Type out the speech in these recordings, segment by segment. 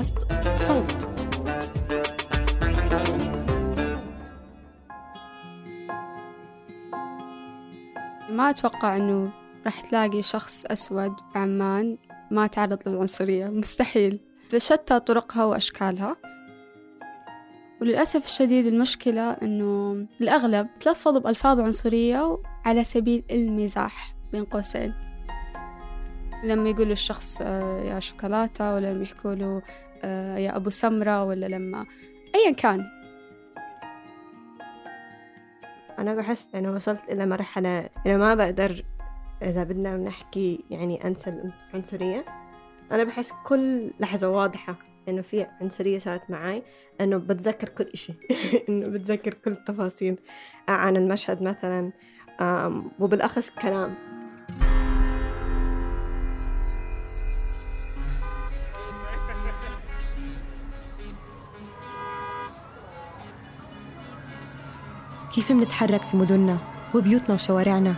بودكاست صوت. ما أتوقع أنه راح تلاقي شخص أسود بعمان ما تعرض للعنصرية. مستحيل. بشتى طرقها وأشكالها. وللأسف الشديد المشكلة أنه الأغلب تلفظ بألفاظ عنصرية على سبيل المزاح بين قوسين. لما يقول الشخص آه، يا شوكولاتة ولا لما يحكوا له يا أبو سمرة ولا لما أيا كان. أنا بحس إنه وصلت إلى مرحلة إنه ما بقدر إذا بدنا نحكي يعني أنسى العنصرية أنا بحس كل لحظة واضحة إنه في عنصرية صارت معي إنه بتذكر كل إشي. إنه بتذكر كل التفاصيل عن المشهد مثلا وبالأخص كلام. كيف منتحرك في مدننا وبيوتنا وشوارعنا؟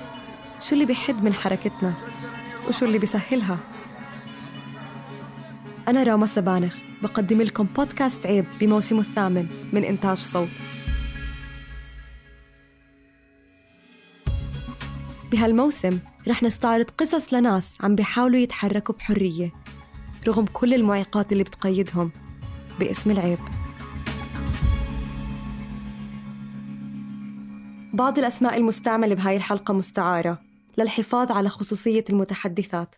شو اللي بيحد من حركتنا؟ وشو اللي بيسهلها؟ أنا راما سبانخ بقدم لكم بودكاست عيب بموسمه الثامن من إنتاج صوت. بهالموسم رح نستعرض قصص لناس عم بيحاولوا يتحركوا بحرية رغم كل المعيقات اللي بتقيدهم باسم العيب. بعض الأسماء المستعملة بهاي الحلقة مستعارة للحفاظ على خصوصية المتحدثات.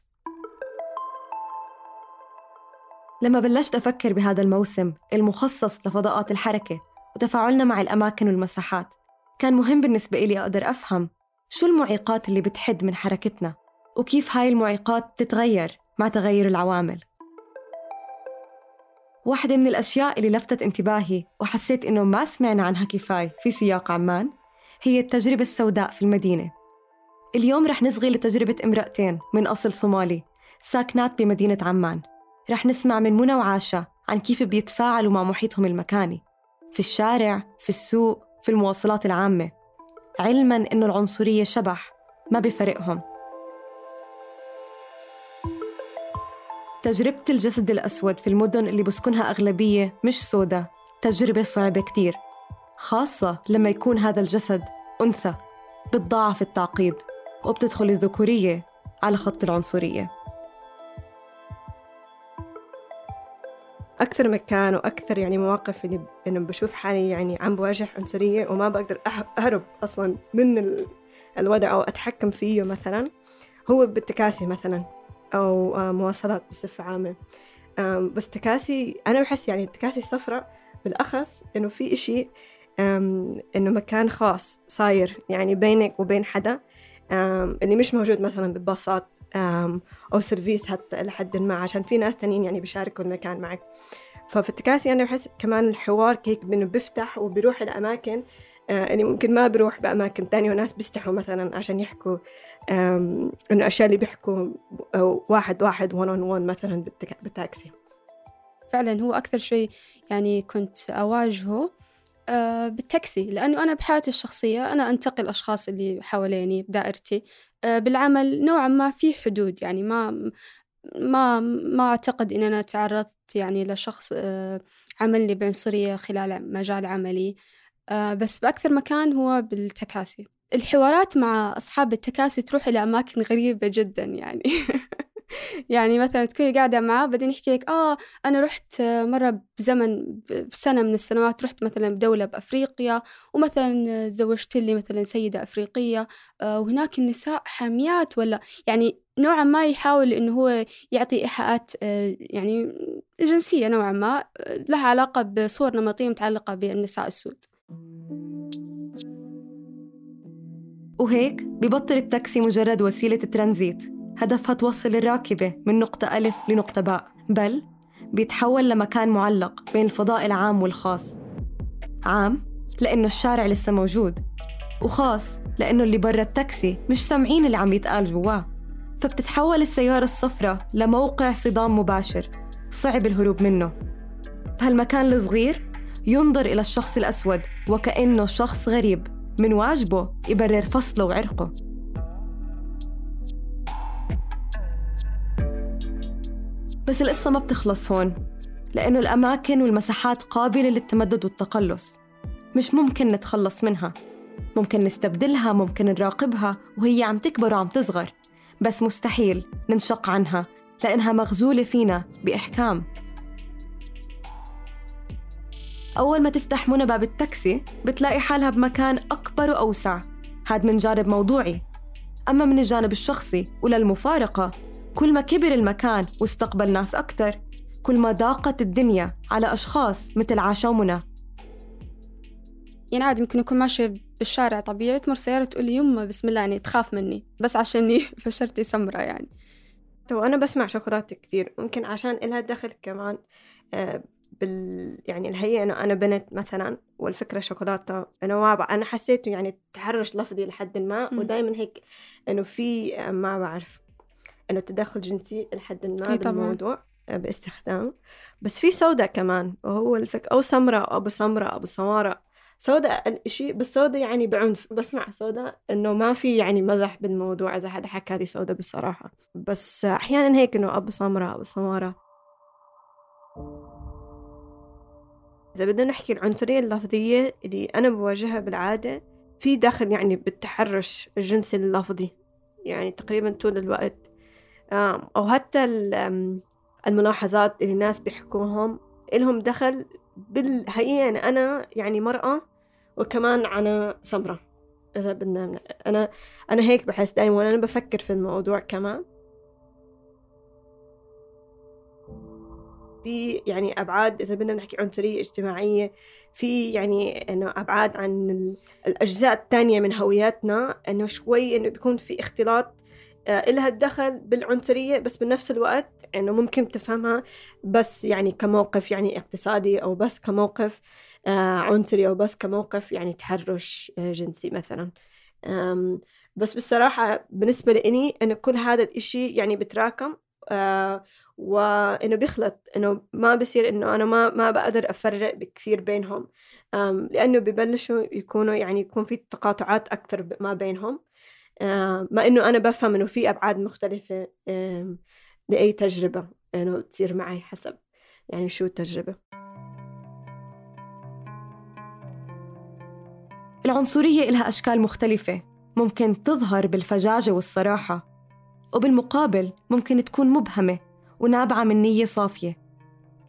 لما بلشت أفكر بهذا الموسم المخصص لفضاءات الحركة وتفاعلنا مع الأماكن والمساحات كان مهم بالنسبة إلي أقدر أفهم شو المعيقات اللي بتحد من حركتنا وكيف هاي المعيقات تتغير مع تغير العوامل. واحدة من الأشياء اللي لفتت انتباهي وحسيت إنه ما سمعنا عنها كفاية في سياق عمان هي التجربة السوداء في المدينة. اليوم رح نصغي لتجربة امرأتين من أصل صومالي ساكنات بمدينة عمان. رح نسمع من منى وعاشا عن كيف بيتفاعلوا مع محيطهم المكاني في الشارع، في السوق، في المواصلات العامة. علما إنه العنصرية شبح ما بفرقهم. تجربة الجسد الأسود في المدن اللي بسكنها أغلبية مش سودة تجربة صعبة كتير. خاصة لما يكون هذا الجسد أنثى بتضاعف التعقيد وبتدخل الذكورية على خط العنصرية. أكثر مكان وأكثر يعني مواقف اللي إنه بشوف حالي يعني عم بواجه عنصرية وما بقدر أهرب أصلا من الوضع أو أتحكم فيه مثلا هو بالتكاسي مثلا أو آه، مواصلات بصفة عامة. بس تكاسي أنا بحس يعني التكاسي الصفراء بالأخص إنه في إشي إنه مكان خاص صاير يعني بينك وبين حدا اللي مش موجود مثلا بباصات أو سيرفيس حتى إلى حد ما عشان في ناس تانيين يعني بيشاركوا المكان معك. ففي التكاسي أنا بحس كمان الحوار هيك إنه بيفتح وبيروح لأماكن آه يعني ممكن ما بروح بأماكن تانية وناس بيستحوا مثلا عشان يحكوا إنه أشياء اللي بيحكوا واحد واحد one on one مثلا بالتاكسي. فعلا هو أكثر شيء يعني كنت أواجهه آه، بالتاكسي لأنه أنا بحياتي الشخصية أنا أنتقل الأشخاص اللي حواليني بدائرتي. آه، بالعمل نوعا ما في حدود يعني ما ما ما أعتقد إن أنا تعرضت يعني لشخص آه، عملني بعنصرية خلال مجال عملي. بس بأكثر مكان هو بالتكاسي. الحوارات مع أصحاب التكاسي تروح إلى أماكن غريبة جدا يعني. يعني مثلا تكوني قاعدة معاه بعدين يحكي لك آه أنا رحت مرة بزمن بسنة من السنوات رحت مثلا بدولة بأفريقيا ومثلا زوجت لي مثلا سيدة أفريقية آه وهناك النساء حاميات ولا يعني نوعا ما يحاول إنه هو يعطي إيحاءات آه يعني جنسية نوعا ما آه، لها علاقة بصور نمطية متعلقة بالنساء السود. وهيك ببطل التاكسي مجرد وسيلة ترانزيت. هدفها توصل الراكبة من نقطة ألف لنقطة باء بل بيتحول لمكان معلق بين الفضاء العام والخاص. عام لأنه الشارع لسه موجود وخاص لأنه اللي برا التاكسي مش سامعين اللي عم يتقال جواه. فبتتحول السيارة الصفراء لموقع صدام مباشر صعب الهروب منه. بهالمكان الصغير ينظر إلى الشخص الأسود وكأنه شخص غريب من واجبه يبرر فصله وعرقه. بس القصة ما بتخلص هون لأنه الأماكن والمساحات قابلة للتمدد والتقلص. مش ممكن نتخلص منها. ممكن نستبدلها ممكن نراقبها وهي عم تكبر وعم تصغر. بس مستحيل ننشق عنها لأنها مغزولة فينا بإحكام. أول ما تفتح منى باب التاكسي بتلاقي حالها بمكان أكبر وأوسع. هاد من جانب موضوعي. أما من الجانب الشخصي وللمفارقة كل ما كبر المكان واستقبل ناس أكتر كل ما ضاقت الدنيا على أشخاص مثل عاشا ومنى يعني عادي ممكن أكون ماشية بالشارع طبيعي تمر سيارة تقول لي يمه بسم الله يعني تخاف مني. بس عشاني فشرتي سمرة يعني. تو أنا بسمع شوكولاتة كثير ممكن عشان إلها دخل كمان آه، بال يعني الهيئة إنه أنا بنت مثلا والفكرة شوكولاتة أنا ما أنا حسيته يعني تحرش لفظي لحد ما ودائما هيك إنه في آه، ما بعرف إنه تدخل جنسي لحد ما بالموضوع آه، باستخدام. بس في سوداء كمان وهو الفك أو سمرة أو أبو سمرة أبو سمارة. سوداء الشيء بس سوداء يعني بعنف. بسمع سوداء إنه ما في يعني مزح بالموضوع إذا حدا حكى لي سوداء بصراحه بس أحيانا هيك إنه أبو سمره أبو سمارة. إذا بدنا نحكي العنصرية اللفظية اللي أنا بواجهها بالعادة في داخل يعني بالتحرش الجنسي اللفظي. يعني تقريبا طول الوقت أو حتى الملاحظات اللي الناس بيحكوهم إلهم دخل بالحقيقة أنا, أنا يعني مرأة وكمان أنا سمرة إذا بدنا أنا أنا هيك بحس دايما. وأنا بفكر في الموضوع كمان. في يعني أبعاد إذا بدنا نحكي عنصرية اجتماعية في يعني إنه أبعاد عن الأجزاء الثانية من هوياتنا إنه شوي إنه بيكون في اختلاط إلها الدخل بالعنصرية بس بنفس الوقت إنه ممكن تفهمها بس يعني كموقف يعني اقتصادي أو بس كموقف آه، عنصري أو بس كموقف يعني تحرش آه، جنسي مثلا. بس بصراحة بالنسبة لإني إنه كل هذا الإشي يعني بتراكم وإنه بيخلط إنه ما بصير إنه أنا ما ما بقدر أفرق كثير بينهم. لأنه ببلشوا يكونوا يعني يكون في تقاطعات أكثر ما بينهم. ما إنه أنا بفهم إنه في أبعاد مختلفة لأي تجربة إنه تصير معي حسب يعني شو التجربة. العنصرية إلها أشكال مختلفة ممكن تظهر بالفجاجة والصراحة وبالمقابل ممكن تكون مبهمة ونابعة من نية صافية.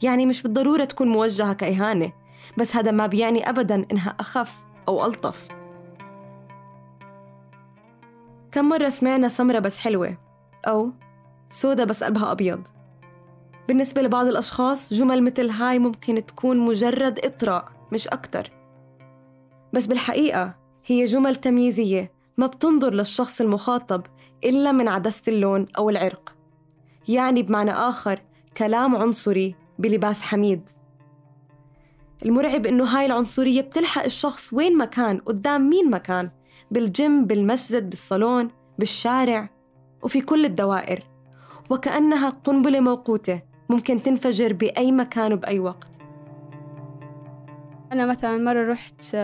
يعني مش بالضرورة تكون موجهة كإهانة بس هذا ما بيعني أبداً إنها أخف أو ألطف. كم مرة سمعنا سمرة بس حلوة؟ أو سودا بس قلبها أبيض. بالنسبة لبعض الأشخاص جمل مثل هاي ممكن تكون مجرد إطراء مش أكتر. بس بالحقيقة هي جمل تمييزية ما بتنظر للشخص المخاطب إلا من عدسة اللون أو العرق. يعني بمعنى آخر كلام عنصري بلباس حميد. المرعب إنه هاي العنصرية بتلحق الشخص وين ما كان قدام مين ما كان. بالجيم بالمسجد بالصالون بالشارع وفي كل الدوائر. وكأنها قنبلة موقوتة ممكن تنفجر بأي مكان وبأي وقت. أنا مثلا مرة رحت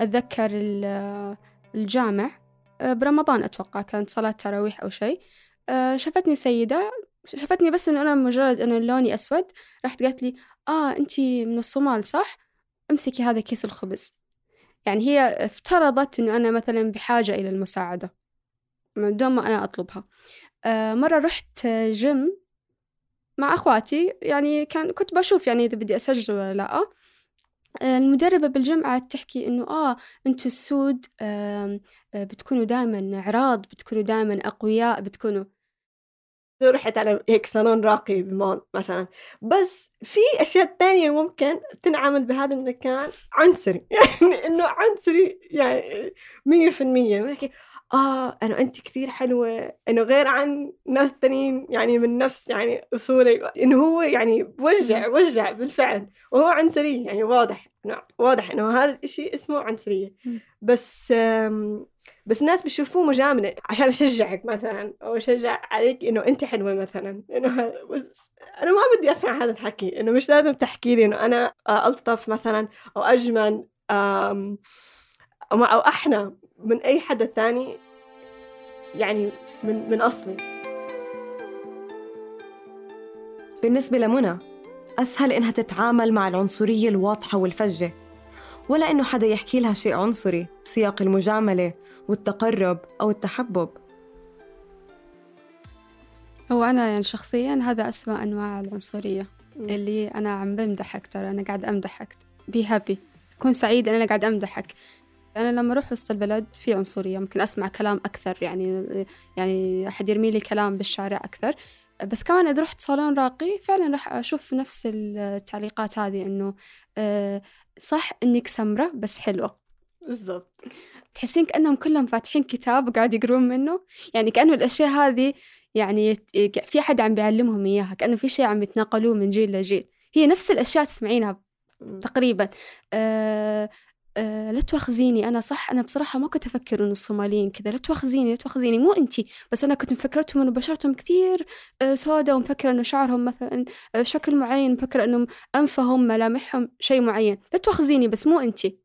أتذكر الجامع آه، برمضان أتوقع كانت صلاة تراويح أو شيء. آه، شافتني سيدة شافتني بس إنه أنا مجرد إنه لوني أسود راحت قالت لي آه أنتي من الصومال صح؟ امسكي هذا كيس الخبز. يعني هي افترضت إنه أنا مثلا بحاجة إلى المساعدة من دون ما أنا أطلبها. آه مرة رحت جيم مع أخواتي يعني كان كنت بشوف يعني إذا بدي أسجل ولا لأ. آه، المدربة بالجيم قعدت تحكي إنه آه أنتوا السود آه بتكونوا دائما عراض بتكونوا دائما أقوياء بتكونوا رحت على هيك صالون راقي بمول مثلا. بس في أشياء تانية ممكن تنعمل بهذا المكان عنصري. يعني إنه عنصري يعني مية في المية. آه إنه أنت كثير حلوة إنه غير عن ناس تانيين يعني من نفس يعني أصولي. إنه هو يعني بوجع بوجع بالفعل. وهو عنصري يعني واضح انه واضح إنه هذا الشيء اسمه عنصرية. بس بس الناس بيشوفوه مجاملة عشان أشجعك مثلا أو أشجع عليك إنه أنت حلوة مثلا. إنه أنا ما بدي أسمع هذا الحكي إنه مش لازم تحكي لي إنه أنا ألطف مثلا أو أجمل أو احنى من أي حدا ثاني يعني من من أصلي. بالنسبة لمنى أسهل إنها تتعامل مع العنصرية الواضحة والفجة. ولا إنه حدا يحكي لها شيء عنصري بسياق المجاملة والتقرب أو التحبب. هو أنا يعني شخصيا هذا أسوأ أنواع العنصرية اللي أنا عم بمدحك ترى أنا قاعد أمدحك بي هابي كون سعيد أن أنا قاعد أمدحك أنا لما أروح وسط البلد في عنصرية ممكن أسمع كلام أكثر يعني يعني أحد يرمي لي كلام بالشارع أكثر. بس كمان إذا رحت صالون راقي فعلا راح أشوف نفس التعليقات هذه إنه آه، صح إنك سمرة بس حلوة. بالضبط. تحسين كأنهم كلهم فاتحين كتاب وقاعد يقرون منه؟ يعني كأنه الأشياء هذه يعني في حد عم بيعلمهم إياها كأنه في شيء عم يتناقلوه من جيل لجيل. هي نفس الأشياء تسمعينها تقريبا. آه آه لا تواخذيني. أنا صح أنا بصراحة ما كنت أفكر إنه الصوماليين كذا. لا تواخذيني لا تواخذيني. مو أنتي بس أنا كنت مفكرتهم إنه بشرتهم كثير آه سوداء ومفكرة إنه شعرهم مثلا آه شكل معين مفكرة إنه أنفهم ملامحهم شيء معين. لا تواخذيني بس مو أنتي.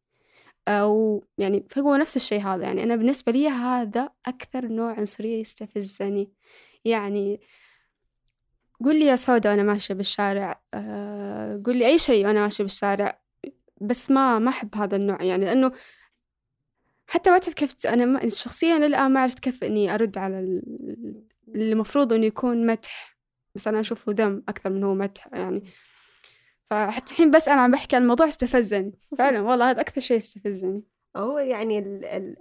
أو يعني فهو نفس الشيء هذا. يعني أنا بالنسبة لي هذا أكثر نوع عنصرية يستفزني. يعني قول لي يا سوداء وأنا ماشية بالشارع. قول لي أي شيء وأنا ماشية بالشارع. بس ما ما أحب هذا النوع يعني لأنه حتى ما تعرف كيف أنا شخصيا للآن ما عرفت كيف إني أرد على اللي المفروض إنه يكون مدح بس أنا أشوفه ذم أكثر من هو مدح يعني. فحتى الحين بس أنا عم بحكي عن الموضوع استفزني فعلا والله هذا أكثر شيء استفزني هو يعني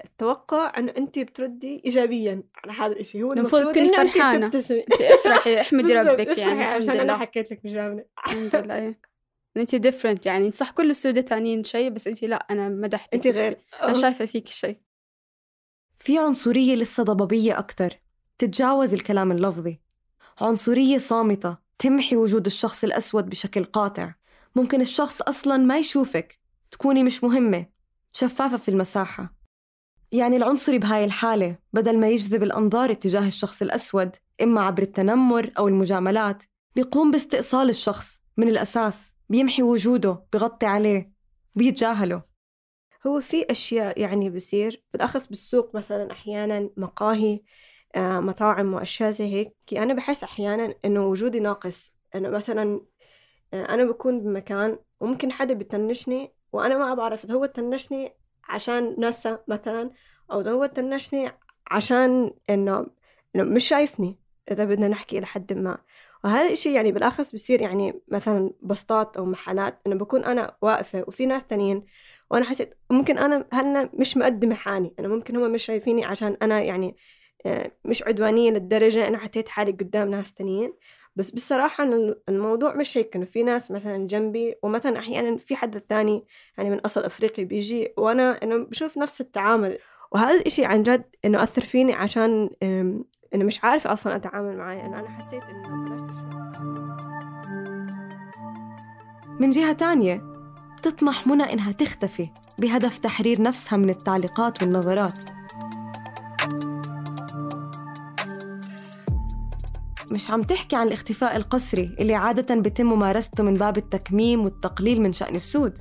التوقع إنه أنت بتردي ايجابيا على هذا الشيء هو المفروض تكوني فرحانة. انت افرحي احمدي ربك يعني عشان أنا حكيت لك مجامله الحمد لله إيه. انت ديفرنت يعني. صح كل السودة ثانيين شيء بس انت لا أنا مدحتك انت غير. أنا شايفة فيك شيء. في عنصرية لسه ضبابية أكثر تتجاوز الكلام اللفظي. عنصرية صامتة. تمحي وجود الشخص الأسود بشكل قاطع. ممكن الشخص أصلا ما يشوفك. تكوني مش مهمة. شفافة في المساحة. يعني العنصري بهاي الحالة بدل ما يجذب الأنظار اتجاه الشخص الأسود إما عبر التنمر أو المجاملات بيقوم باستئصال الشخص من الأساس. بيمحي وجوده بغطي عليه بيتجاهله. هو في أشياء يعني بصير بالأخص بالسوق مثلا أحيانا مقاهي آه، مطاعم وأشياء زي هيك. أنا بحس أحيانا إنه وجودي ناقص. أنا مثلا آه، أنا بكون بمكان وممكن حدا بتنشني وأنا ما بعرف إذا هو تنشني عشان ناسا مثلا أو إذا هو تنشني عشان إنه إنه مش شايفني إذا بدنا نحكي إلى حد ما. وهذا الشيء يعني بالأخص بصير يعني مثلا بسطات أو محلات إنه بكون أنا واقفة وفي ناس تانيين وأنا حسيت ممكن أنا هلأ مش مقدمة حالي أنا ممكن هم مش شايفيني عشان أنا يعني آه، مش عدوانية للدرجة أنا حطيت حالي قدام ناس تانيين. بس بصراحة الموضوع مش هيك إنه في ناس مثلا جنبي ومثلا أحيانا في حد ثاني يعني من أصل أفريقي بيجي وأنا إنه بشوف نفس التعامل. وهذا الإشي عن جد إنه أثر فيني عشان إنه مش عارفة أصلا أتعامل معاه إنه أنا حسيت بلشت من جهة تانية تطمح منى إنها تختفي بهدف تحرير نفسها من التعليقات والنظرات. مش عم تحكي عن الاختفاء القسري اللي عادة بيتم ممارسته من باب التكميم والتقليل من شأن السود.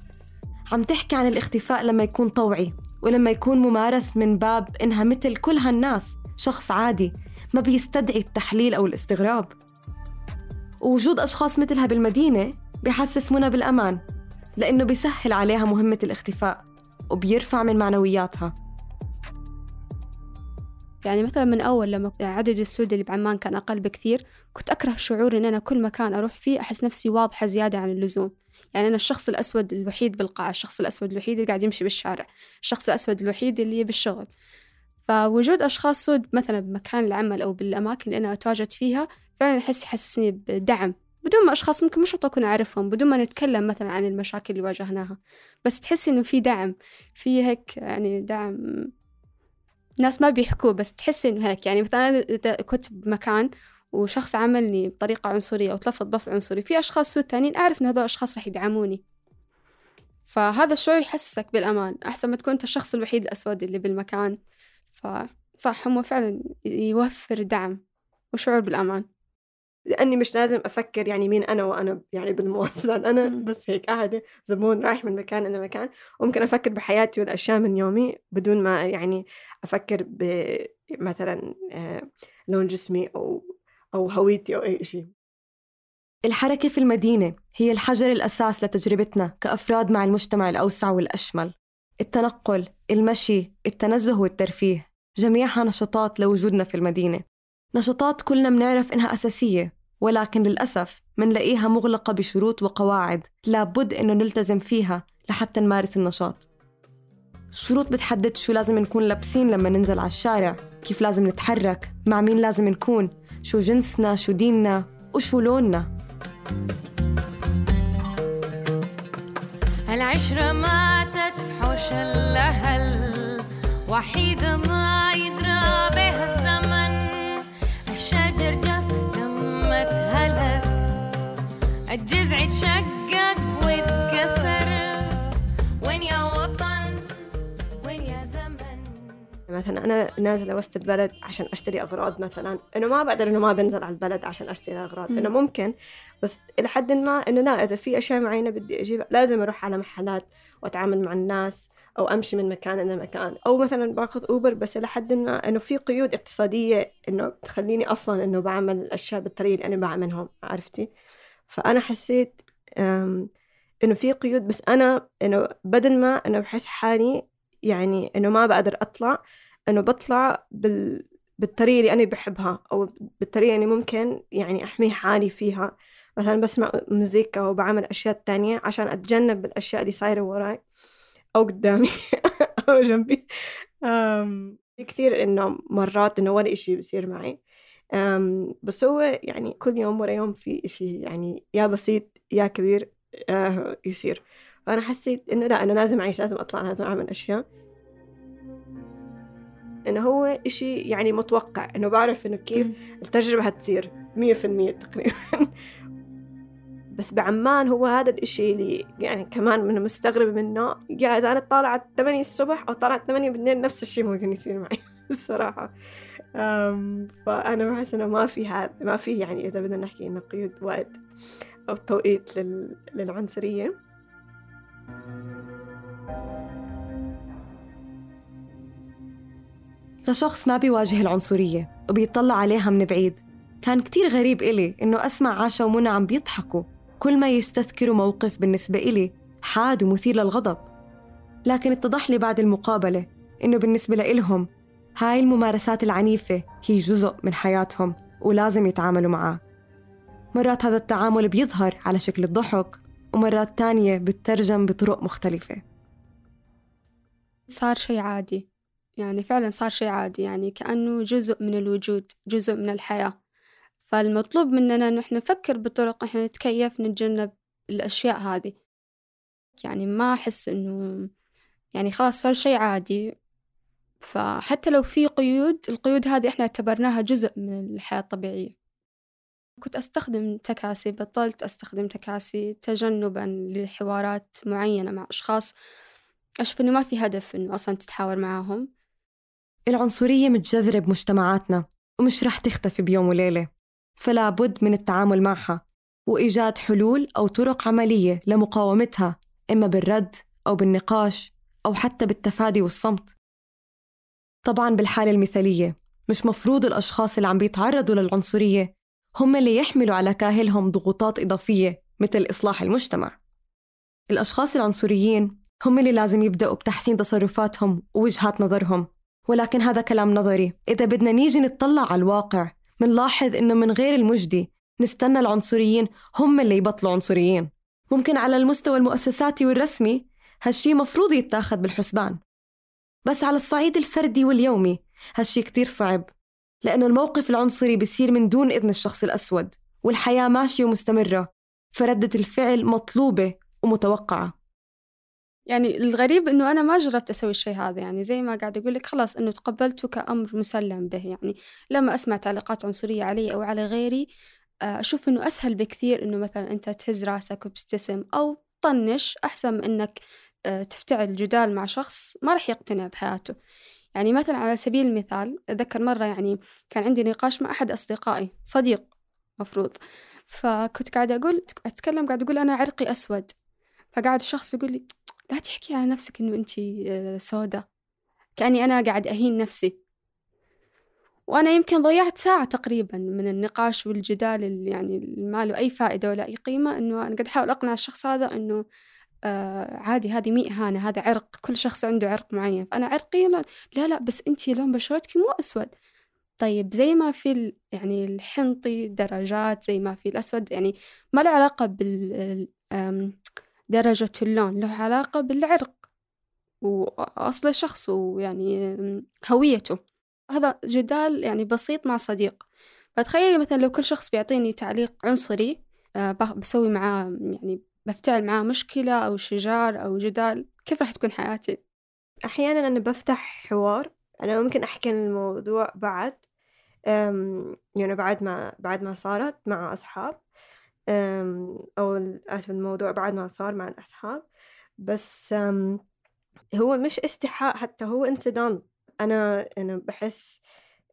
عم تحكي عن الاختفاء لما يكون طوعي ولما يكون ممارس من باب إنها مثل كل هالناس. شخص عادي ما بيستدعي التحليل أو الاستغراب. ووجود أشخاص مثلها بالمدينة بحسس منى بالأمان لأنه بيسهل عليها مهمة الاختفاء وبيرفع من معنوياتها. يعني مثلا من أول لما عدد السود اللي بعمان كان أقل بكثير كنت أكره شعور إن أنا كل مكان أروح فيه أحس نفسي واضحة زيادة عن اللزوم. يعني أنا الشخص الأسود الوحيد بالقاعة الشخص الأسود الوحيد اللي قاعد يمشي بالشارع الشخص الأسود الوحيد اللي بالشغل فوجود أشخاص سود مثلا بمكان العمل أو بالأماكن اللي أنا أتواجد فيها فعلا أحس يحسسني بدعم. بدون ما أشخاص ممكن مش أكون أعرفهم بدون ما نتكلم مثلا عن المشاكل اللي واجهناها. بس تحسي إنه في دعم في هيك يعني دعم. ناس ما بيحكوه بس تحسي إنه هيك. يعني مثلا إذا كنت بمكان وشخص عملني بطريقة عنصرية أو تلفظ بلفظ عنصري في أشخاص سود ثانيين أعرف إن هذول الأشخاص رح يدعموني. فهذا الشعور يحسسك بالأمان أحسن ما تكون أنت الشخص الوحيد الأسود اللي بالمكان. فصح هو فعلا يوفر دعم وشعور بالأمان. لأني مش لازم أفكر يعني مين أنا وأنا يعني بالمواصلات أنا بس هيك قاعدة زبون رايح من مكان إلى مكان. وممكن أفكر بحياتي والأشياء من يومي بدون ما يعني أفكر بمثلا آه، لون جسمي أو أو هويتي أو أي شيء الحركة في المدينة هي الحجر الأساس لتجربتنا كأفراد مع المجتمع الأوسع والأشمل. التنقل، المشي، التنزه والترفيه جميعها نشاطات لوجودنا في المدينة. نشاطات كلنا منعرف إنها أساسية ولكن للأسف منلاقيها مغلقة بشروط وقواعد لابد إنه نلتزم فيها لحتى نمارس النشاط. شروط بتحدد شو لازم نكون لابسين لما ننزل على الشارع كيف لازم نتحرك مع مين لازم نكون شو جنسنا شو ديننا وشو لوننا. العشرة ما تتفحش الأهل وحيدة ما يدرى بها الزمن. الشجر جف لما تهلك الجذع تشقق واتكسر وين يا وطن؟ وين يا زمن؟ مثلا أنا نازلة وسط البلد عشان أشتري أغراض مثلا. إنه ما بقدر إنه ما بنزل على البلد عشان أشتري أغراض. إنه ممكن بس إلى حد ما إنه لا إذا في أشياء معينة بدي أجيبها لازم أروح على محلات. وأتعامل مع الناس أو أمشي من مكان إلى مكان. أو مثلا باخذ أوبر بس إلى حد ما إنه في قيود اقتصادية إنه تخليني أصلا إنه بعمل الأشياء بالطريقة اللي أنا بعملهم عرفتي؟ فأنا حسيت إنه في قيود بس أنا إنه بدل ما إنه بحس حالي يعني إنه ما بقدر أطلع إنه بطلع بال بالطريقة اللي أنا بحبها أو بالطريقة اللي ممكن يعني أحمي حالي فيها. مثلا بسمع موسيقى وبعمل أشياء تانية عشان أتجنب الأشياء اللي صايرة وراي أو قدامي أو جنبي. في كثير إنه مرات إنه ولا إشي بصير معي. أم، بس هو يعني كل يوم ورا يوم في إشي يعني يا بسيط يا كبير آه، يصير. فأنا حسيت إنه لا أنا لازم أعيش لازم أطلع لازم أعمل أشياء. إنه هو إشي يعني متوقع إنه بعرف إنه كيف التجربة هتصير مية في المية تقريبا. بس بعمان هو هذا الإشي اللي يعني كمان من مستغرب منه. إذا أنا طالعة 8 الصبح أو طالعة 8 بالليل نفس الشيء ممكن يصير معي الصراحة. فأنا بحس إنه ما في هذا ما في يعني إذا بدنا نحكي إنه قيود وقت أو توقيت لل... للعنصرية. كشخص ما بيواجه العنصرية وبيطلع عليها من بعيد. كان كتير غريب إلي إنه أسمع عاشا ومنى عم بيضحكوا. كل ما يستذكروا موقف بالنسبة إلي حاد ومثير للغضب. لكن اتضح لي بعد المقابلة إنه بالنسبة لإلهم هاي الممارسات العنيفة هي جزء من حياتهم ولازم يتعاملوا معاه. مرات هذا التعامل بيظهر على شكل الضحك ومرات تانية بتترجم بطرق مختلفة. صار شيء عادي. يعني فعلا صار شيء عادي. يعني كأنه جزء من الوجود جزء من الحياة. فالمطلوب مننا إنه إحنا نفكر بطرق إحنا نتكيف نتجنب الأشياء هذه. يعني ما أحس إنه يعني خلاص صار شيء عادي. فحتى لو في قيود القيود هذه إحنا اعتبرناها جزء من الحياة الطبيعية. كنت أستخدم تكاسي بطلت أستخدم تكاسي تجنبا لحوارات معينة مع أشخاص أشوف إنه ما في هدف إنه أصلا تتحاور معاهم. العنصرية متجذرة بمجتمعاتنا ومش رح تختفي بيوم وليلة. فلا بد من التعامل معها وإيجاد حلول أو طرق عملية لمقاومتها إما بالرد أو بالنقاش أو حتى بالتفادي والصمت. طبعا بالحالة المثالية مش مفروض الأشخاص اللي عم بيتعرضوا للعنصرية هم اللي يحملوا على كاهلهم ضغوطات إضافية مثل إصلاح المجتمع. الأشخاص العنصريين هم اللي لازم يبدأوا بتحسين تصرفاتهم ووجهات نظرهم ولكن هذا كلام نظري. إذا بدنا نيجي نتطلع على الواقع منلاحظ إنه من غير المجدي نستنى العنصريين هم اللي يبطلوا عنصريين. ممكن على المستوى المؤسساتي والرسمي هالشي مفروض يتاخد بالحسبان. بس على الصعيد الفردي واليومي هالشي كتير صعب لأنه الموقف العنصري بيصير من دون إذن الشخص الأسود والحياة ماشية ومستمرة فردة الفعل مطلوبة ومتوقعة. يعني الغريب إنه أنا ما جربت أسوي الشيء هذا يعني زي ما قاعد أقول لك خلاص إنه تقبلته كأمر مسلم به. يعني لما أسمع تعليقات عنصرية علي أو على غيري آه، أشوف إنه أسهل بكثير إنه مثلا أنت تهز راسك وبتبتسم أو طنش أحسن من إنك آه، تفتعل جدال مع شخص ما راح يقتنع بحياته. يعني مثلا على سبيل المثال أتذكر مرة يعني كان عندي نقاش مع أحد أصدقائي صديق مفروض. فكنت قاعدة أقول أتكلم قاعدة أقول أنا عرقي أسود. فقاعد الشخص يقول لي لا تحكي على نفسك إنه أنتي آه، سودة. كأني أنا قاعد أهين نفسي. وأنا يمكن ضيعت ساعة تقريبا من النقاش والجدال اللي يعني ما له أي فائدة ولا أي قيمة إنه أنا قد أحاول أقنع الشخص هذا إنه آه عادي هذه مي إهانة هذا عرق كل شخص عنده عرق معين. فأنا عرقي لا لا, لا بس أنتي لون بشرتك مو أسود. طيب زي ما في يعني الحنطي درجات زي ما في الأسود يعني ما له علاقة بال درجة اللون له علاقة بالعرق وأصل الشخص ويعني هويته. هذا جدال يعني بسيط مع صديق. فتخيلي مثلا لو كل شخص بيعطيني تعليق عنصري آه، بسوي معاه يعني بفتعل معاه مشكلة أو شجار أو جدال كيف راح تكون حياتي؟ أحيانا أنا بفتح حوار أنا ممكن أحكي عن الموضوع بعد يعني بعد ما بعد ما صارت مع أصحاب. أو آسف الموضوع بعد ما صار مع الأصحاب. بس هو مش استحاء حتى هو انصدام. أنا أنا بحس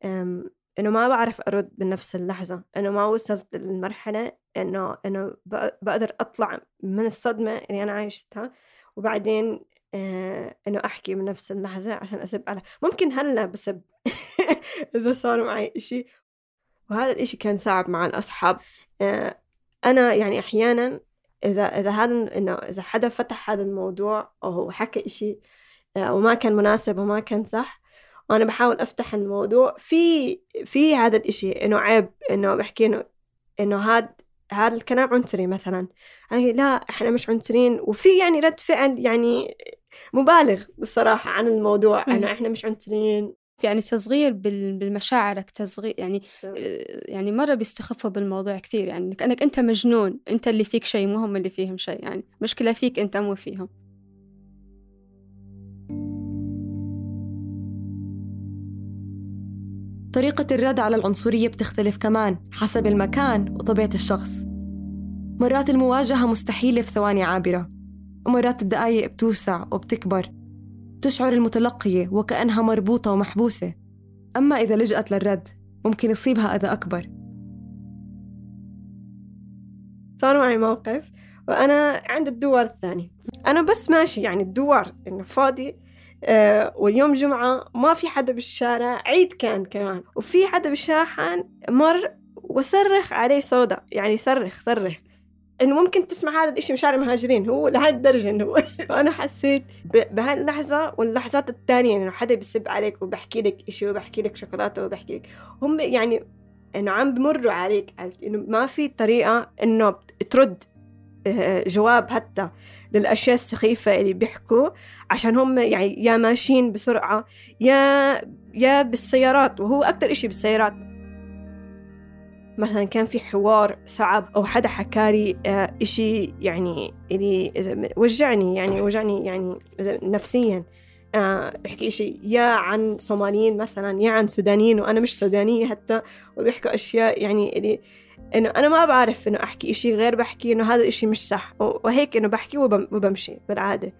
إنه ما بعرف أرد بنفس اللحظة. إنه ما وصلت للمرحلة إنه إنه بق- بقدر أطلع من الصدمة اللي أنا عايشتها. وبعدين آه، إنه أحكي من نفس اللحظة عشان أسب على ممكن هلأ بسب إذا صار معي إشي. وهذا الإشي كان صعب مع الأصحاب. أنا يعني أحيانا إذا إذا هذا إنه إذا حدا فتح هذا الموضوع أو هو حكى إشي آه، وما كان مناسب وما كان صح وأنا بحاول أفتح الموضوع. في في هذا الإشي إنه عيب إنه بحكي إنه إنه هذا هذا الكلام عنصري مثلا. هي لا إحنا مش عنصريين وفي يعني رد فعل يعني مبالغ بصراحة عن الموضوع مم. إنه إحنا مش عنصريين يعني تصغير بال- بالمشاعرك تصغير يعني يعني مرة بيستخفوا بالموضوع كثير يعني كأنك أنت مجنون أنت اللي فيك شيء مو هم اللي فيهم شيء يعني مشكلة فيك أنت مو فيهم. طريقة الرد على العنصرية بتختلف كمان حسب المكان وطبيعة الشخص. مرات المواجهة مستحيلة في ثواني عابرة ومرات الدقايق بتوسع وبتكبر. تشعر المتلقية وكأنها مربوطة ومحبوسة. أما إذا لجأت للرد ممكن يصيبها أذى أكبر. صار معي موقف وأنا عند الدوار الثاني. أنا بس ماشي يعني الدوار إنه فاضي آه واليوم جمعة ما في حدا بالشارع عيد كان كمان. وفي حدا بالشاحن مر وصرخ عليه صودا يعني صرخ صرخ. إنه ممكن تسمع هذا الإشي مشارع مهاجرين هو لهي الدرجة إنه هو فانا حسيت ب- بهاي اللحظة واللحظات الثانية إنه حدا بيسب عليك وبحكي لك إشي وبحكي لك شوكولاتة وبحكي لك هم يعني إنه عم بمروا عليك إنه ما في طريقة إنه ترد آه، جواب حتى للأشياء السخيفة اللي بيحكوا عشان هم يعني يا ماشيين بسرعة يا يا بالسيارات وهو أكثر إشي بالسيارات. مثلا كان في حوار صعب أو حدا حكالي آه، إشي يعني اللي وجعني يعني وجعني يعني نفسيا آه، بحكي إشي يا عن صوماليين مثلا يا عن سودانيين وأنا مش سودانية حتى وبيحكوا أشياء يعني اللي إنه أنا ما بعرف إنه أحكي إشي غير بحكي إنه هذا الإشي مش صح وهيك إنه بحكي وبم- وبمشي بالعادة.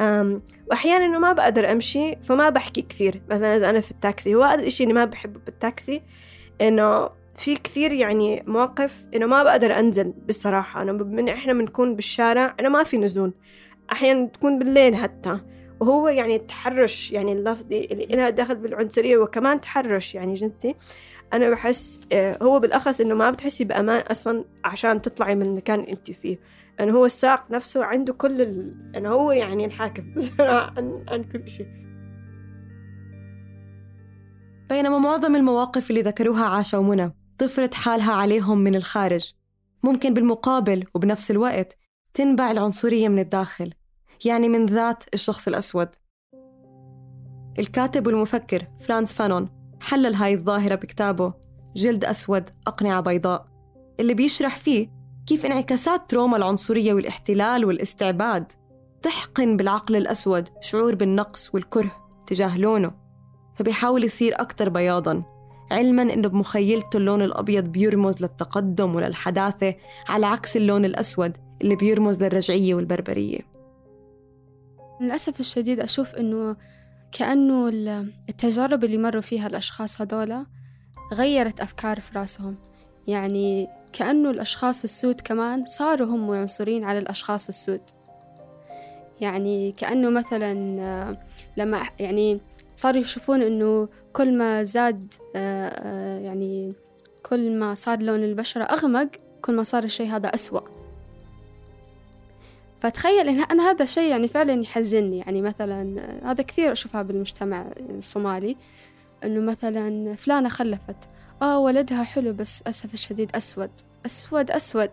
أم وأحيانا إنه ما بقدر أمشي فما بحكي كثير. مثلا إذا أنا في التاكسي هو هذا الإشي اللي ما بحبه بالتاكسي إنه في كثير يعني مواقف إنه ما بقدر أنزل بالصراحة أنا من إحنا بنكون بالشارع أنا ما في نزول. أحيانا تكون بالليل حتى. وهو يعني التحرش يعني اللفظي اللي لها دخل بالعنصرية وكمان تحرش يعني جنسي. أنا بحس آه، هو بالأخص إنه ما بتحسي بأمان أصلا عشان تطلعي من المكان اللي أنت فيه. أنه هو السائق نفسه عنده كل ال... أنه هو يعني الحاكم عن, عن كل شيء. بينما معظم المواقف اللي ذكروها عاشا ومنى تفرض حالها عليهم من الخارج. ممكن بالمقابل وبنفس الوقت تنبع العنصرية من الداخل يعني من ذات الشخص الأسود. الكاتب والمفكر فرانز فانون حلل هاي الظاهرة بكتابه جلد أسود أقنعة بيضاء. اللي بيشرح فيه كيف انعكاسات trauma العنصرية والاحتلال والاستعباد تحقن بالعقل الأسود شعور بالنقص والكره تجاه لونه فبيحاول يصير أكتر بياضاً. علما إنه بمخيلته اللون الأبيض بيرمز للتقدم وللحداثة على عكس اللون الأسود اللي بيرمز للرجعية والبربرية. للأسف الشديد أشوف إنه كأنه ال- التجارب اللي مروا فيها الأشخاص هذولا غيرت أفكار في راسهم. يعني كأنه الأشخاص السود كمان صاروا هم عنصريين على الأشخاص السود. يعني كأنه مثلا آه، لما يعني صاروا يشوفون إنه كل ما زاد آه، آه، يعني كل ما صار لون البشرة أغمق كل ما صار الشيء هذا أسوأ. فتخيل إن أنا هذا الشيء يعني فعلا يحزنني. يعني مثلا آه، هذا كثير أشوفها بالمجتمع الصومالي إنه مثلا فلانة خلفت آه ولدها حلو بس أسف الشديد أسود أسود أسود.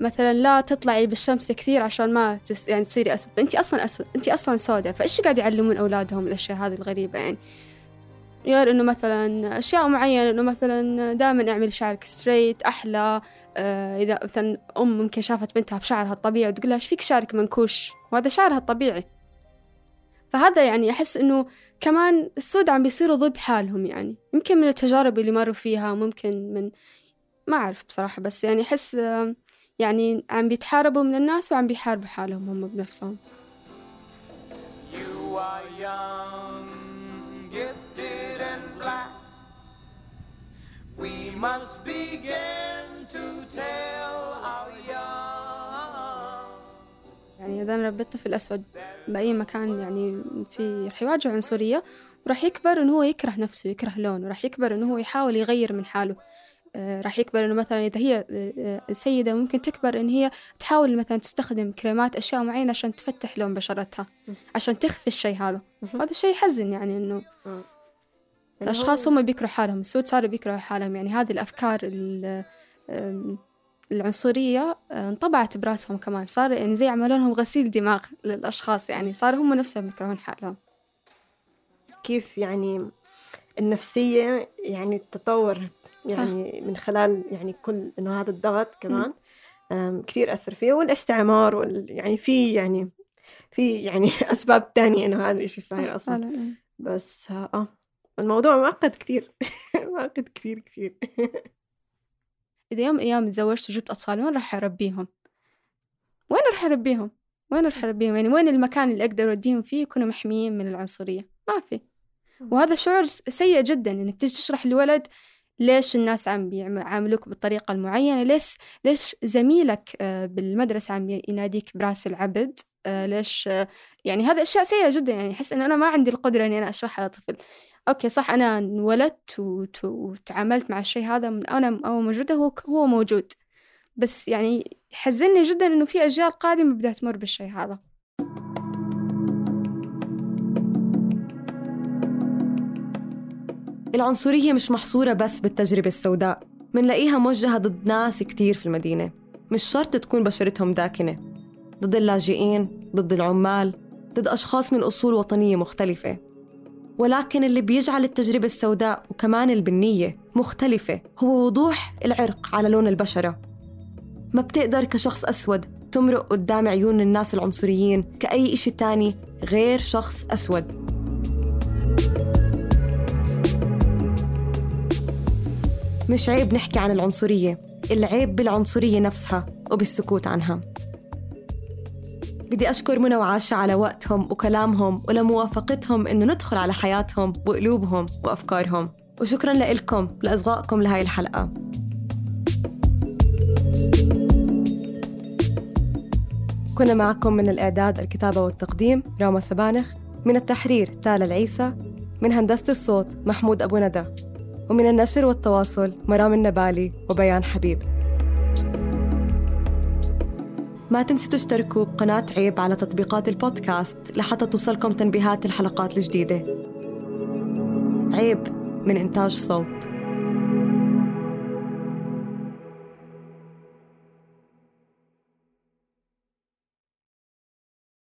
مثلا لا تطلعي بالشمس كثير عشان ما تس يعني تصيري أسود أنت أصلا أسود أنت أصلا سوداء فإيش قاعد يعلمون أولادهم الأشياء هذه الغريبة يعني؟ غير إنه مثلا أشياء معينة إنه مثلا دائما اعملي شعرك ستريت أحلى آه إذا مثلا أم ممكن شافت بنتها بشعرها الطبيعي وتقول لها إيش فيك شعرك منكوش؟ وهذا شعرها الطبيعي. فهذا يعني أحس إنه كمان السود عم بيصيروا ضد حالهم يعني. يمكن من التجارب اللي مروا فيها ممكن من ما أعرف بصراحة بس يعني أحس آه، يعني عم بيتحاربوا من الناس وعم بيحاربوا حالهم هم بنفسهم You are young, gifted and black. We must begin to tell our young. يعني إذا أنا ربيت طفل أسود بأي مكان يعني في رح يواجه عنصرية وراح يكبر إنه هو يكره نفسه يكره لونه راح يكبر إنه هو يحاول يغير من حاله راح يكبر إنه مثلا إذا هي آه، آه، سيدة ممكن تكبر إن هي تحاول مثلا تستخدم كريمات أشياء معينة عشان تفتح لون بشرتها عشان تخفي الشيء هذا. هذا الشيء يحزن يعني إنه يعني الأشخاص هو- هم بيكرهوا حالهم السود صاروا بيكرهوا حالهم. يعني هذه الأفكار ال- أم، العنصرية أه، انطبعت براسهم كمان. صار يعني زي عملوا لهم غسيل دماغ للأشخاص يعني. صاروا هم نفسهم يكرهون حالهم. كيف يعني النفسية يعني تطور يعني من خلال يعني كل إنه هذا الضغط كمان كثير أثر فيه والاستعمار وال يعني في يعني في يعني أسباب تانية إنه هذا الإشي صاير أصلا فعلاً. بس آه الموضوع معقد كثير معقد كثير كثير إذا يوم من الأيام تزوجت وجبت أطفال وين راح أربيهم؟ وين راح أربيهم؟ وين راح أربيهم؟ يعني وين المكان اللي أقدر أوديهم فيه يكونوا محميين من العنصرية؟ ما في وهذا شعور سيء جدا تيجي تشرح لولد ليش الناس عم بيعاملوك بالطريقة المعينة؟ ليش ليش زميلك آه، بالمدرسة عم يناديك براس العبد؟ آه، ليش آه، يعني هذا أشياء سيئة جدا. يعني أحس إنه أنا ما عندي القدرة إني أنا أشرحها لطفل. أوكي صح أنا انولدت وت- وتعاملت مع الشيء هذا من أنا أول موجودة هو هو موجود. بس يعني يحزنني جدا إنه في أجيال قادمة بدها تمر بالشيء هذا. العنصرية مش محصورة بس بالتجربة السوداء. منلاقيها موجهة ضد ناس كتير في المدينة. مش شرط تكون بشرتهم داكنة. ضد اللاجئين ضد العمال ضد أشخاص من أصول وطنية مختلفة. ولكن اللي بيجعل التجربة السوداء وكمان البنية مختلفة هو وضوح العرق على لون البشرة. ما بتقدر كشخص أسود تمرق قدام عيون الناس العنصريين كأي إشي تاني غير شخص أسود. مش عيب نحكي عن العنصرية العيب بالعنصرية نفسها وبالسكوت عنها. بدي أشكر منى وعاشة على وقتهم وكلامهم ولموافقتهم إنه ندخل على حياتهم وقلوبهم وأفكارهم. وشكرا لإلكم لإصغائكم لهاي الحلقة. كنا معكم من الإعداد الكتابة والتقديم راما سبانخ من التحرير تالا العيسى من هندسة الصوت محمود أبو ندى. ومن النشر والتواصل مرام النبالي وبيان حبيب. ما تنسوا تشتركوا بقناة عيب على تطبيقات البودكاست لحتى توصلكم تنبيهات الحلقات الجديدة. عيب من إنتاج صوت.